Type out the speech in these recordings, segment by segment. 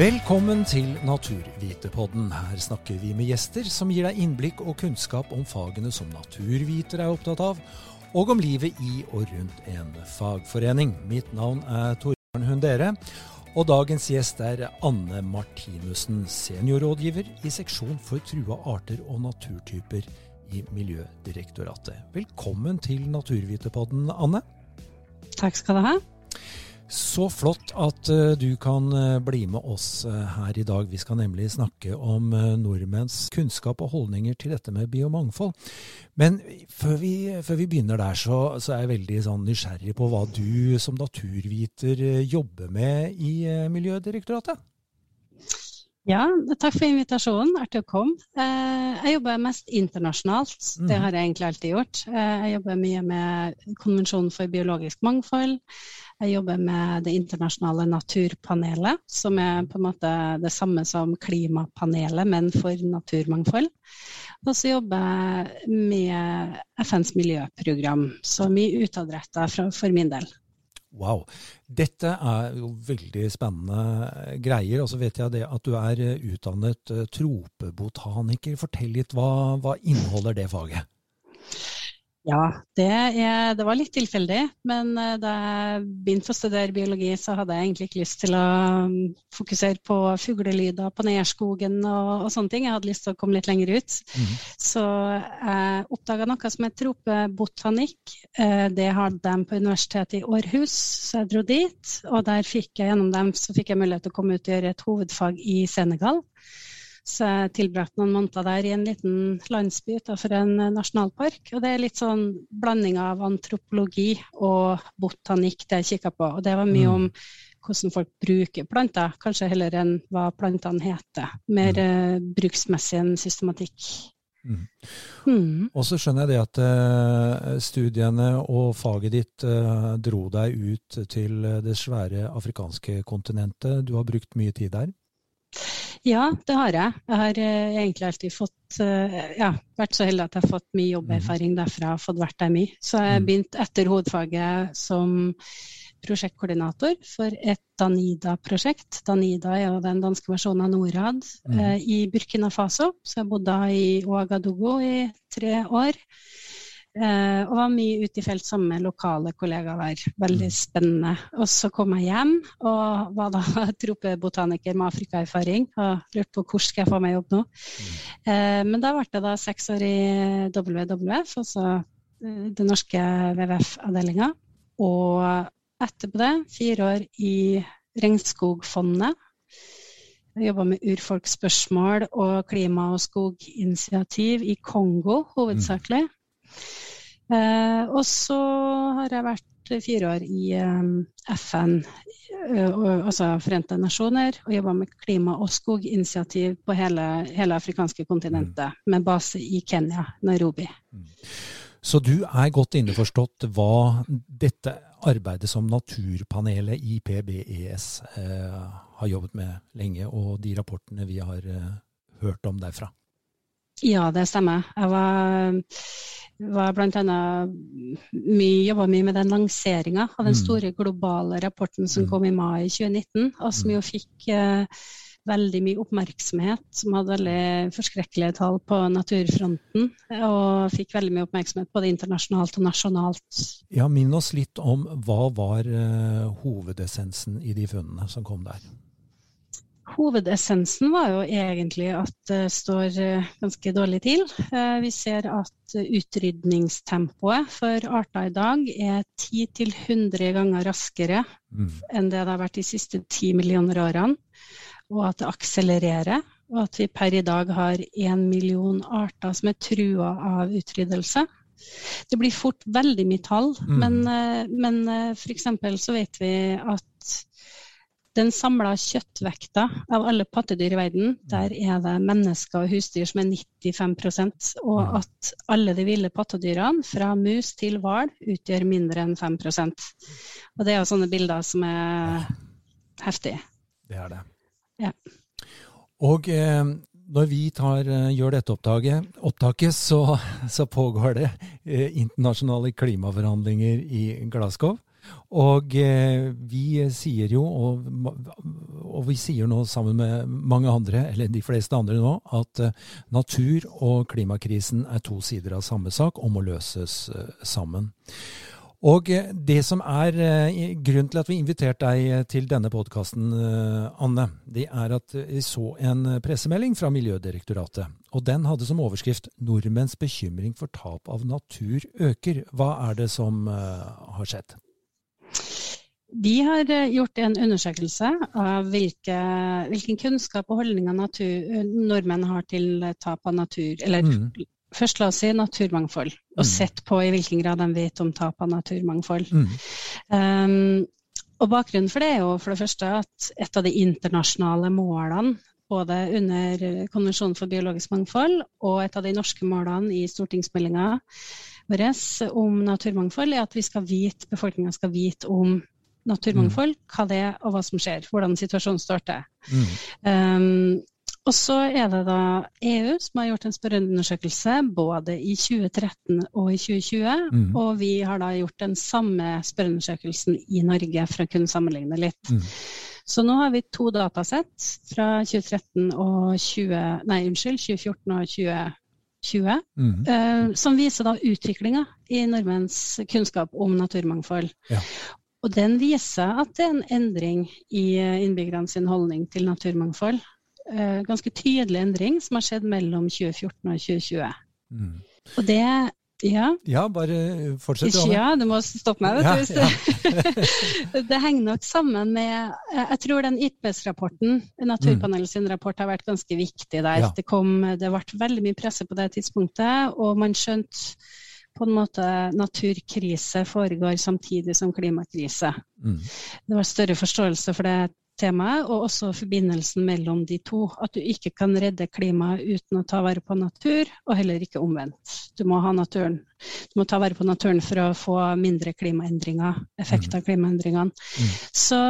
Velkommen til Naturvitepodden. Her snakker vi med gjester som gir deg innblikk og kunnskap om fagene som naturvitere er opptatt av, og om livet i og rundt en fagforening. Mitt navn er Torbjørn Hundere, og dagens gjest er Anne Martinussen, seniorrådgiver i seksjon for trua arter og naturtyper i Miljødirektoratet. Velkommen til Naturvitepodden, Anne. Takk skal du ha. Så flott at uh, du kan uh, bli med oss uh, her i dag. Vi skal nemlig snakke om nordmenns kunnskap og holdninger til dette med biomangfold. Men før vi, før vi begynner der, så, så, er jeg veldig sånn, nysgjerrig på hva du som naturviter jobber med i Miljødirektoratet. Ja, takk for invitasjonen. Artig å komme. Jeg jobber mest internasjonalt. Det mhm. har jeg egentlig alltid gjort. Jeg jobber mye med konvensjonen for biologisk mangfold. Jeg jobber med Det internasjonale naturpanelet, som er på en måte det samme som klimapanelet, men for naturmangfold. Og så jobber jeg med FNs miljøprogram, så mye utadretta for min del. Wow. Dette er jo veldig spennende greier. Og så vet jeg at du er utdannet eh, tropebotaniker. Fortell litt, hva, hva inneholder det faget? Ja, det, er, det, var litt tilfeldig. Men eh, da jeg begynte å studere biologi, så hadde jeg egentlig ikke lyst til å um, fokusere på fuglelyder på nedskogen og, og, sånne ting. Jeg hadde lyst til å komme litt lenger ut. Mm. Så jeg oppdaga noe som het tropebotanikk. Eh, det hadde de på Universitetet i Århus, så jeg dro dit. Og der fikk jeg gjennom dem så fikk jeg mulighet til å komme ut og gjøre et hovedfag i Senegal. Så jeg tilbrakte noen måneder der i en liten landsby utenfor en nasjonalpark. Og det er litt sånn blanding av antropologi og botanikk det jeg kikka på. Og det var mye mm. om hvordan folk bruker planter, kanskje heller enn hva plantene heter. Mer mm. uh, bruksmessig enn systematikk. Mm. Mm. Og så skjønner jeg det at uh, studiene og faget ditt uh, dro deg ut til det svære afrikanske kontinentet. Du har brukt mye tid der? Ja, det har jeg. Jeg har uh, egentlig alltid fått, uh, ja, vært så heldig at jeg har fått mye jobberfaring derfra og fått vært der mye. Så jeg mm. begynte etter hovedfaget som prosjektkoordinator for et Danida-prosjekt. Danida er jo den danske versjonen av Norad mm. i Burkina Faso. Så jeg bodde i Ouagadougou i tre år. Eh, og var mye ute i felt sammen med lokale kollegaer der. Veldig mm. spennende. Og så kom jeg hjem og var da tropebotaniker med afrikaerfaring og lurte på hvor skal jeg få meg jobb nå. Mm. Eh, men da ble det da seks år i WWF, altså eh, den norske WWF-avdelinga. Og etterpå det fire år i Regnskogfondet. Jeg jobba med urfolksspørsmål og klima- og skoginitiativ i Kongo hovedsakelig. Mm. Eh, og så har jeg vært fire år i eh, FN, eh, altså Forente nasjoner, og jobba med klima- og skoginitiativ på hele, hele afrikanske kontinentet, mm. med base i Kenya, Nairobi. Mm. Så du er godt innforstått hva dette arbeidet som Naturpanelet IPBES eh, har jobbet med lenge, og de rapportene vi har eh, hørt om derfra? Ja, det stemmer. Jeg var var bl.a. mye, jobba mye med den lanseringa av den mm. store globale rapporten som mm. kom i mai 2019, og som mm. jo fikk eh, veldig mye oppmerksomhet, som hadde veldig forskrekkelige tall på naturfronten, og fikk veldig mye oppmerksomhet både internasjonalt og nasjonalt. Ja, Minn oss litt om hva var eh, hovedessensen i de funnene som kom der? Hovedessensen var jo egentlig at det står eh, ganske dårlig til. Eh, vi ser at utrydningstempoet for arter i dag er 10-100 ganger raskere mm. enn det det har vært de siste 10 millioner årene. Og at det akselererer. Og at vi per i dag har 1 million arter som er trua av utryddelse. Det blir fort veldig mye tall, mm. men, eh, men f.eks. så vet vi at den samla kjøttvekta av alle pattedyr i verden, der er det mennesker og husdyr som er 95 og mm. at alle de ville pattedyrene, fra mus til hval, utgjør mindre enn 5% Og det er jo sånne bilder som er heftige. Det er det. Ja. Og eh, når vi tar, eh, gjør dette opptaket, opptaket så, så, pågår det eh, internasjonale klimaforhandlinger i Glasgow. Og eh, vi sier jo, og, og, vi sier nå sammen med mange andre, eller de fleste andre nå, at eh, natur og klimakrisen er to sider av samme sak og må løses eh, sammen. Og eh, det som er eh, grunnen til at vi inviterte deg eh, til denne podkasten, Anne, det er at vi så en pressemelding fra Miljødirektoratet. Og den hadde som overskrift 'Nordmenns bekymring for tap av natur øker'. Hva er det som har skjedd? Vi har gjort en undersøkelse av hvilke, hvilken kunnskap og holdninger natur, nordmenn har til tap av natur, eller mm. Først la oss si naturmangfold, og mm. sett på i hvilken grad de vet om tap av naturmangfold. Mm. Um, og Bakgrunnen for det er jo for det første at et av de internasjonale målene både under Konvensjonen for biologisk mangfold og et av de norske målene i stortingsmeldinga vår om naturmangfold, er at vi skal vite, befolkninga skal vite om naturmangfold, mm. hva det er og hva som skjer, hvordan situasjonen står til. Mm. Um, og så er det da EU som har gjort en spørreundersøkelse både i 2013 og i 2020. Mm. Og vi har da gjort den samme spørreundersøkelsen i Norge for å kunne sammenligne litt. Mm. Så nå har vi to datasett fra 2013 og 20, nei, unnskyld, 2014 og 2020. Mm. Uh, som viser da utviklinga i nordmenns kunnskap om naturmangfold. Ja. Og den viser at det er en endring i innbyggerne sin holdning til naturmangfold uh, ganske tydelig endring som har skjedd mellom 2014 og 2020. Mm. Og det ja. ja, bare fortsett. Ja, du må stoppe meg. vet du. Ja. det henger nok sammen med Jeg tror den IPS-rapporten, Naturpanelet sin rapport, har vært ganske viktig der. Ja. Det, kom, det ble veldig mye presse på det tidspunktet, og man skjønte på en måte naturkrise foregår samtidig som klimakrise. Mm. Det var større forståelse for det temaet, og også forbindelsen mellom de to. At du ikke kan redde klimaet uten å ta vare på natur, og heller ikke omvendt. Du må ha naturen. Du må ta vare på naturen for å få mindre klimaendringer, effekt av mm. klimaendringene. Mm. Så,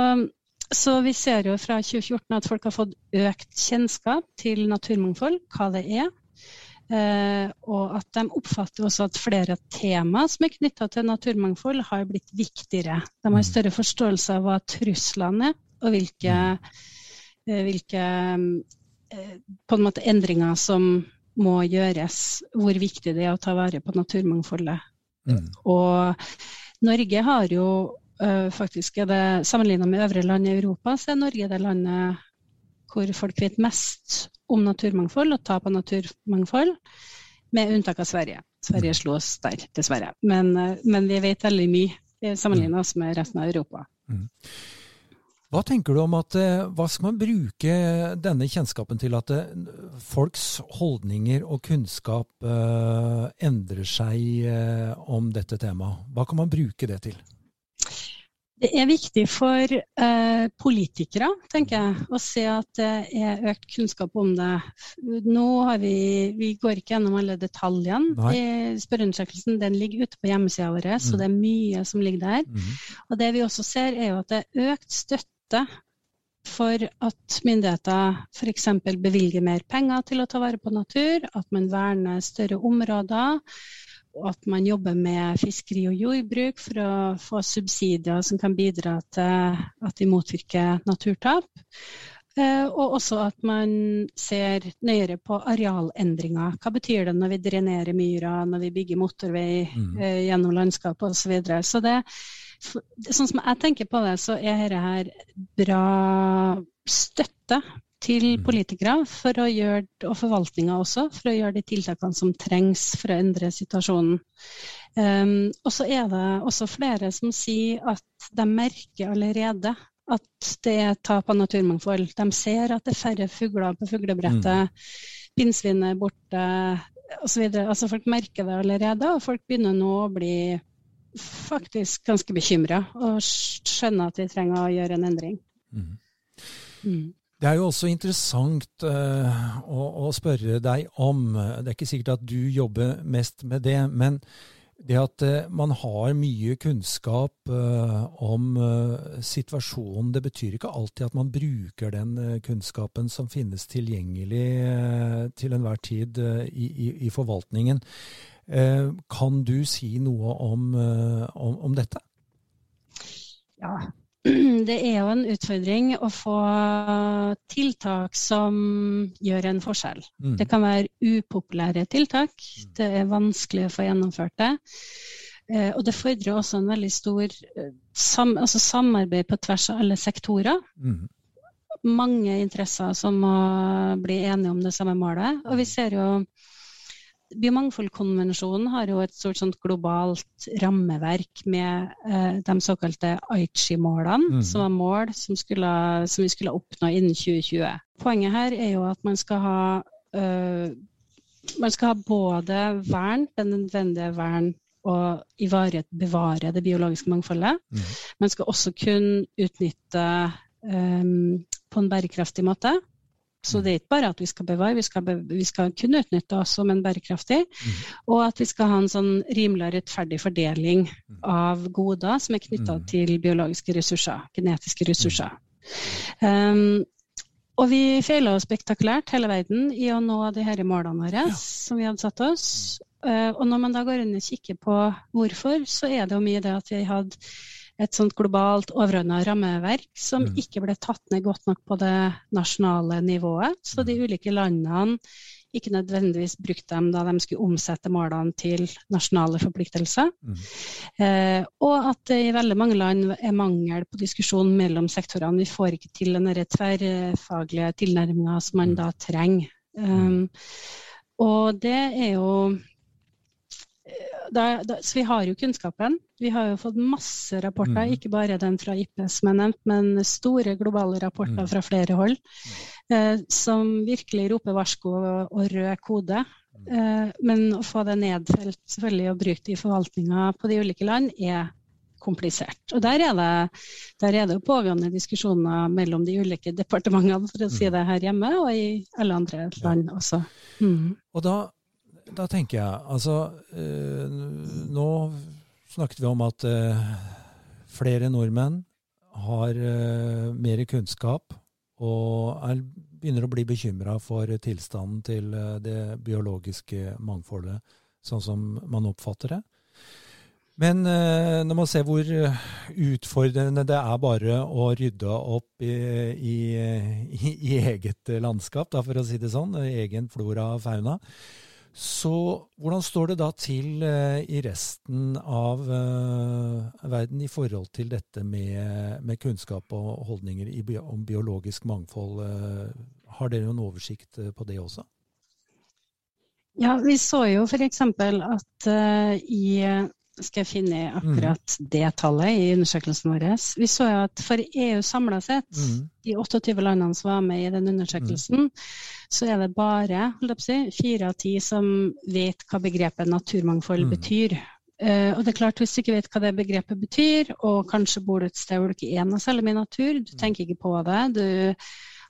så, vi ser jo fra 2014 at folk har fått økt kjennskap til naturmangfold, hva det er. Uh, og at de oppfatter også at flere tema som er knytta til naturmangfold, har blitt viktigere. De har mm. større forståelse av hva truslene er, og hvilke, eh, hvilke eh, på en måte endringer som må gjøres. Hvor viktig det er å ta vare på naturmangfoldet. Mm. Og Norge har jo uh, faktisk, er det sammenligna med øvrige land i Europa, så er Norge det landet hvor folk vet mest om naturmangfold og tap av naturmangfold, med unntak av Sverige. Sverige slo oss der, dessverre. Men, men vi vet veldig mye sammenligna oss med resten av Europa. Mm. Hva tenker du om at eh, Hva skal man bruke denne kjennskapen til at eh, folks holdninger og kunnskap uh, endrer seg uh, om dette temaet? Hva kan man bruke det til? Det er viktig for eh, politikere, tenker jeg, å se at det er økt kunnskap om det. Nå har vi, vi går ikke gjennom alle detaljene. i Spørreundersøkelsen den ligger ute på hjemmesida vår, mm. så det er mye som ligger der. Mm. Og det vi også ser, er jo at det er økt støtte støtte for at myndigheter f.eks. bevilger mer penger til å ta vare på natur, at man verner større områder, og at man jobber med fiskeri og jordbruk for å få subsidier som kan bidra til at de motvirker naturtap. Eh, og også at man ser nøyere på arealendringer. Hva betyr det når vi drenerer myra, når vi bygger motorvei mm. Eh, gjennom landskapet osv. Så, videre. så det Sånn som jeg tenker på det, så er dette her bra støtte til mm. politikere for å gjøre, og forvaltninga også, for å gjøre de tiltakene som trengs for å endre situasjonen. Um, og så er det også flere som sier at de merker allerede at det er tap av naturmangfold. De ser at det er færre fugler på fuglebrettet, mm. pinnsvinet er borte osv. Altså folk merker det allerede, og folk begynner nå å bli faktisk ganske bekymra og skjønner at vi trenger å gjøre en endring. Mm. Mm. Det er jo også interessant uh, å, å, spørre deg om, det er ikke sikkert at du jobber mest med det, men det at uh, man har mye kunnskap uh, om situasjonen, det betyr ikke alltid at man bruker den kunnskapen som finnes tilgjengelig til enhver tid i, i, i forvaltningen. Eh, kan du si noe om, eh, om, om dette? Det er jo en utfordring å få tiltak som gjør en forskjell. Mm. Det kan være upopulære tiltak. Mm. Det er vanskelig å få gjennomført det. Eh, og det fordrer også en veldig stor eh, sam, altså samarbeid på tvers av alle sektorer. Mm. Mange interesser som må bli enige om det samme målet. Og vi ser jo Biomangfoldkonvensjonen har jo et stort sånt globalt rammeverk med eh, de såkalte Aichi-målene, mm. som var mål som, skulle, som, vi skulle oppnå innen 2020. Poenget her er jo at man skal ha, øh, man skal ha både vern, den nødvendige vern og ivareta, bevare det biologiske mangfoldet. Mm. Man skal også kunne utnytte um, på en bærekraftig måte. Så mm. det er ikke bare at vi skal bevare, vi skal, be, vi skal kunne utnytte oss som en bærekraftig. Mm. Og at vi skal ha en sånn rimelig og rettferdig fordeling mm. av goder som er knytta mm. til biologiske ressurser, genetiske ressurser. Um, og vi feila spektakulært hele verden i å nå de disse målene våre ja. som vi hadde satt oss. Uh, og når man da går inn og kikker på hvorfor, så er det jo mye det at vi hadde et sånt globalt overordna rammeverk som mm. ikke ble tatt ned godt nok på det nasjonale nivået. Så de mm. ulike landene ikke nødvendigvis brukte dem da de skulle omsette målene til nasjonale forpliktelser. Mm. Eh, og at det i veldig mange land er mangel på diskusjon mellom sektorene. Vi får ikke til den tverrfaglige tilnærminga som man mm. da trenger. Um, og det er jo da, da, så vi har jo kunnskapen. Vi har jo fått masse rapporter, mm. ikke bare den fra IP som er nevnt, men store globale rapporter mm. fra flere hold, eh, som virkelig roper varsko og, og rød kode. Mm. Eh, men å få det nedfelt selvfølgelig og brukt i forvaltninga på de ulike land, er komplisert. Og der er, det, der er det pågående diskusjoner mellom de ulike departementene, for å si mm. det her hjemme, og i alle andre land også. Mm. Og da da tenker jeg Altså, øh, nå snakket vi om at øh, flere nordmenn har øh, mer kunnskap og er, begynner å bli bekymra for tilstanden til eh, det biologiske mangfoldet, sånn som man oppfatter det. Men eh, når man ser hvor utfordrende det er bare å rydde opp i, i, i eget landskap, da, for å si det sånn, egen flora og fauna, så hvordan står det da til uh, i resten av uh, verden i forhold til dette med, med kunnskap og holdninger om biologisk mangfold? Uh, har dere noen oversikt på det også? Ja, vi så jo f.eks. at i skal jeg finne akkurat det tallet i undersøkelsen vår. Vi så jo at for EU samla sett, mm. de 28 landene som var med i den undersøkelsen, mm. så er det bare fire av ti som vet hva begrepet naturmangfold mm. betyr. Uh, og det er klart, Hvis du ikke vet hva det begrepet betyr, og kanskje bor du et sted hvor du ikke er noe særlig med natur, du mm. tenker ikke på det, du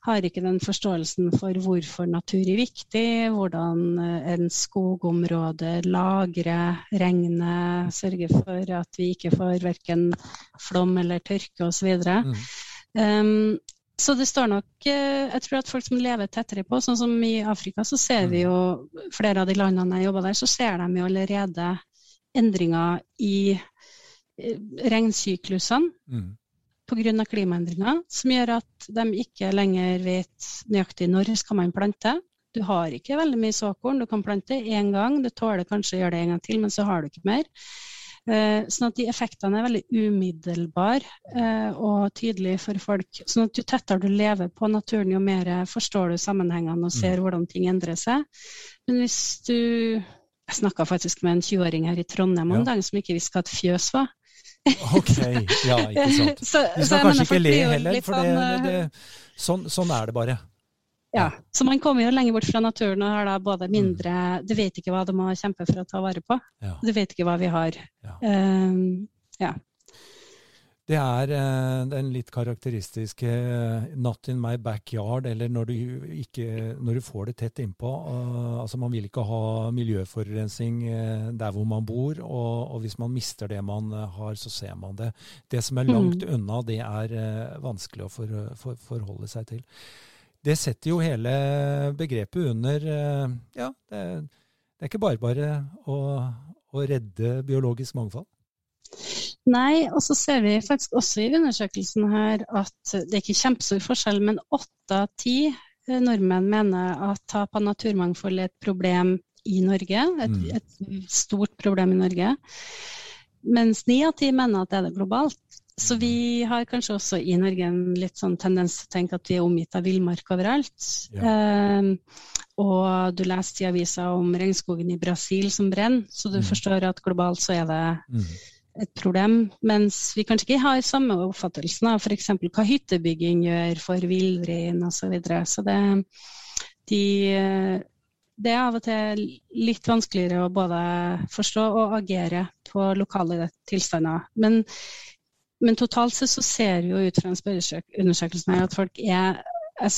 har ikke den forståelsen for hvorfor natur er viktig, hvordan eh, en skogområde lagrer regnet, sørger for at vi ikke får verken flom eller tørke osv. Mm. Um, så det står nok eh, Jeg tror at folk som lever tettere på, sånn som i Afrika, så ser vi mm. jo flere av de landene jeg jobber der, så ser de jo allerede endringer i eh, regnsyklusene. Mm pga. klimaendringer, som gjør at de ikke lenger vet nøyaktig når skal man plante. Du har ikke veldig mye såkorn, du kan plante én gang, du tåler kanskje å gjøre det en gang til, men så har du ikke mer. Eh, sånn at de effektene er veldig umiddelbare eh, og tydelige for folk. Sånn at jo tettere du lever på naturen, jo mer forstår du sammenhengene og ser mm. hvordan ting endrer seg. Men hvis du Jeg snakka faktisk med en 20-åring her i Trondheim om ja. dagen som ikke visste hva et fjøs var. Ok, ja, ikke sant. så, Vi skal kanskje ikke le heller, for det, sånn, det, det, eh, sånn, sånn, er det bare. Ja, så man kommer jo lenger bort fra naturen og har da både mindre Du vet ikke hva du må kjempe for å ta vare på. Du vet ikke hva vi har. Ja. Um, ja. Det er uh, den litt karakteristiske uh, 'not in my backyard', eller når du, ikke, når du får det tett innpå. Uh, altså Man vil ikke ha miljøforurensning der hvor man bor, og, og, hvis man mister det man har, så ser man det. Det som er langt mm. unna, det er vanskelig å for, for, forholde seg til. Det setter jo hele begrepet under Ja, det, det er ikke bare bare å, å redde biologisk mangfold. Nei, og så ser vi faktisk også i undersøkelsen her at det er ikke kjempestor forskjell, men åtte av ti nordmenn mener at tap av naturmangfold er et problem i Norge. Et, mm. et stort problem i Norge. Mens ni av ti mener at det er det globalt. Så vi har kanskje også i Norge en litt sånn tendens til å tenke at vi er omgitt av villmark overalt. Ja. Eh, og du leste i avisa om regnskogen i Brasil som brenner, så du mm. forstår at globalt så er det mm. Et problem. Mens vi kanskje ikke har samme oppfattelsen av f.eks. hva hyttebygging gjør for villrein osv. Så, videre. så det, de, det er av og til litt vanskeligere å både forstå og agere på lokale tilstander. Men men totalt sett så ser vi jo ut fra en spørreundersøkelse at folk er jeg,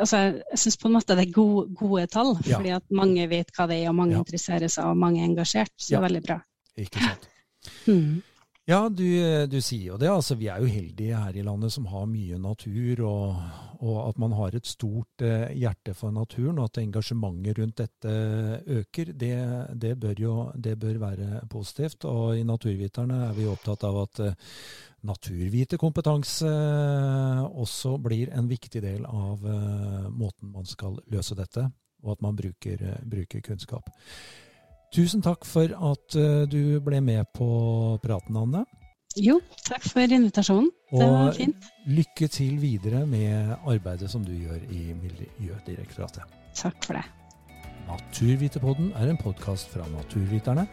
altså, jeg syns på en måte det er gode, gode tall, ja. fordi at mange vet hva det er, og mange ja. interesserer seg, og mange er engasjert. Så ja. det er veldig bra. Ikke sant. Ja, du, du, sier jo det. Altså, vi er jo heldige her i landet som har mye natur, og, og at man har et stort eh, hjerte for naturen, og at engasjementet rundt dette øker, det, det, bør jo det bør være positivt. Og i Naturviterne er vi opptatt av at eh, naturviterkompetanse eh, også blir en viktig del av eh, måten man skal løse dette, og at man bruker, eh, bruker kunnskap. Tusen takk for at uh, du ble med på praten, Anne. Jo, takk for invitasjonen. Det var fint. Og lykke til videre med arbeidet som du gjør i Miljødirektoratet. Takk for det. Naturviterpodden er en podkast fra Naturviterne.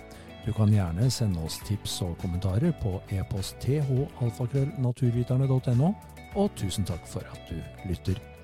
Du kan gjerne sende oss tips og kommentarer på e-post thalfakrøllnaturviterne.no, og tusen takk for at du lytter.